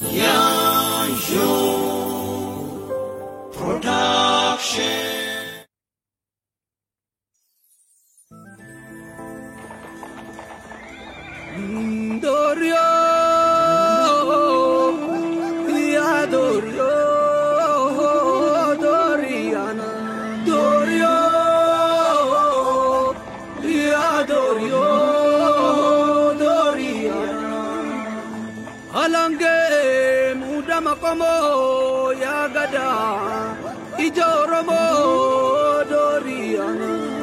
Yanjo Production. Doria. Hakuna makomo ya gada, ija Oromo doria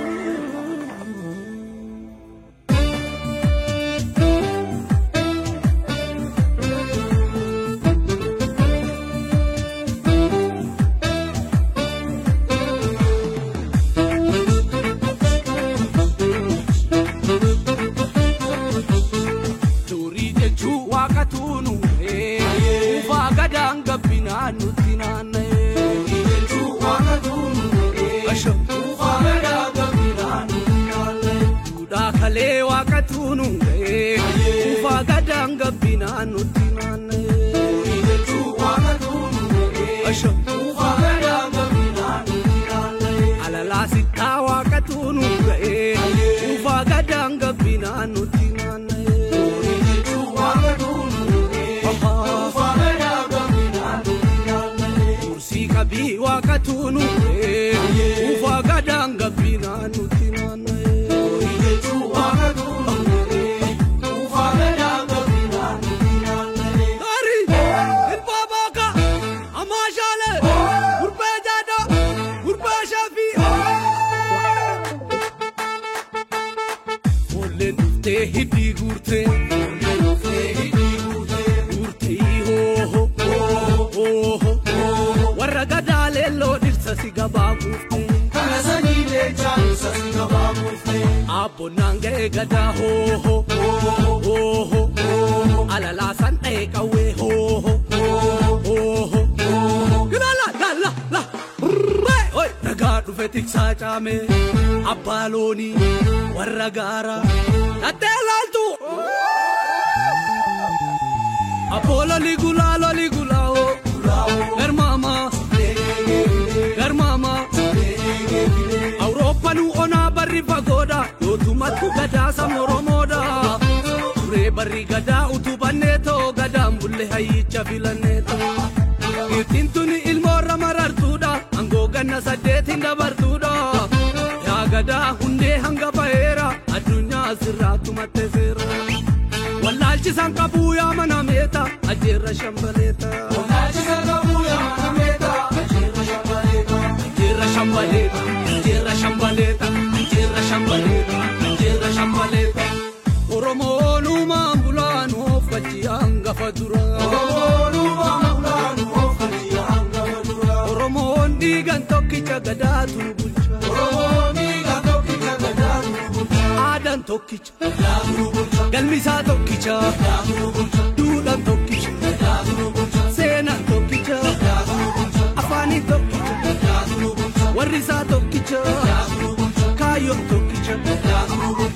Alalaa sittaa waaqa tuunu ufaa gadaan gabbinaan nutti naanna'ee. Doorii jechuun waaqa tuunu ufaa gadaan gabbinaan nutti naanna'ee. Dursii qabii waaqa tuunu ufaa Dhuftee hidhii guurtee. Warra gadaa leelloo dhirsa si gabaa guuftee. Abbonnaan ga'ee gadaa hooho hooho tiksaa caamee abbaa loonii warra gaaraa dhattee laaltu. Apollo ligula lo ligula o Garmama Garmama Awurooppaan onaa barri fagoodha yootumatti gadaa samoromoodha turee barri gadaa utubannee too gadaan bulle hayyicha filannee too ittiin tuni ilmoorra marartuudha ganna saddeetiin dabartuudha yaa gadaa hundee hanga ba'eera addunyaa asirraatti mattee seera. Wallaalchisan qabuu yaa mana meeta ajjeerra shambaleeta. Wallaalchisan qabuu yaa mana meeta ajjeerra shambaleeta. Ajjeerra shambaleeta ajjeerra shambaleeta ajjeerra shambaleeta tokkicha gadaatu bulcha. Oromoon dhiigan tokkicha gadaatu bulcha. Aadaan tokkicha. Galmisaa tokkicha. Duudhaan tokkicha. Seenaan tokkicha. Afaaniin tokkicha. Warri isaa tokkicha. Kaayyoon tokkicha. Dhiigaan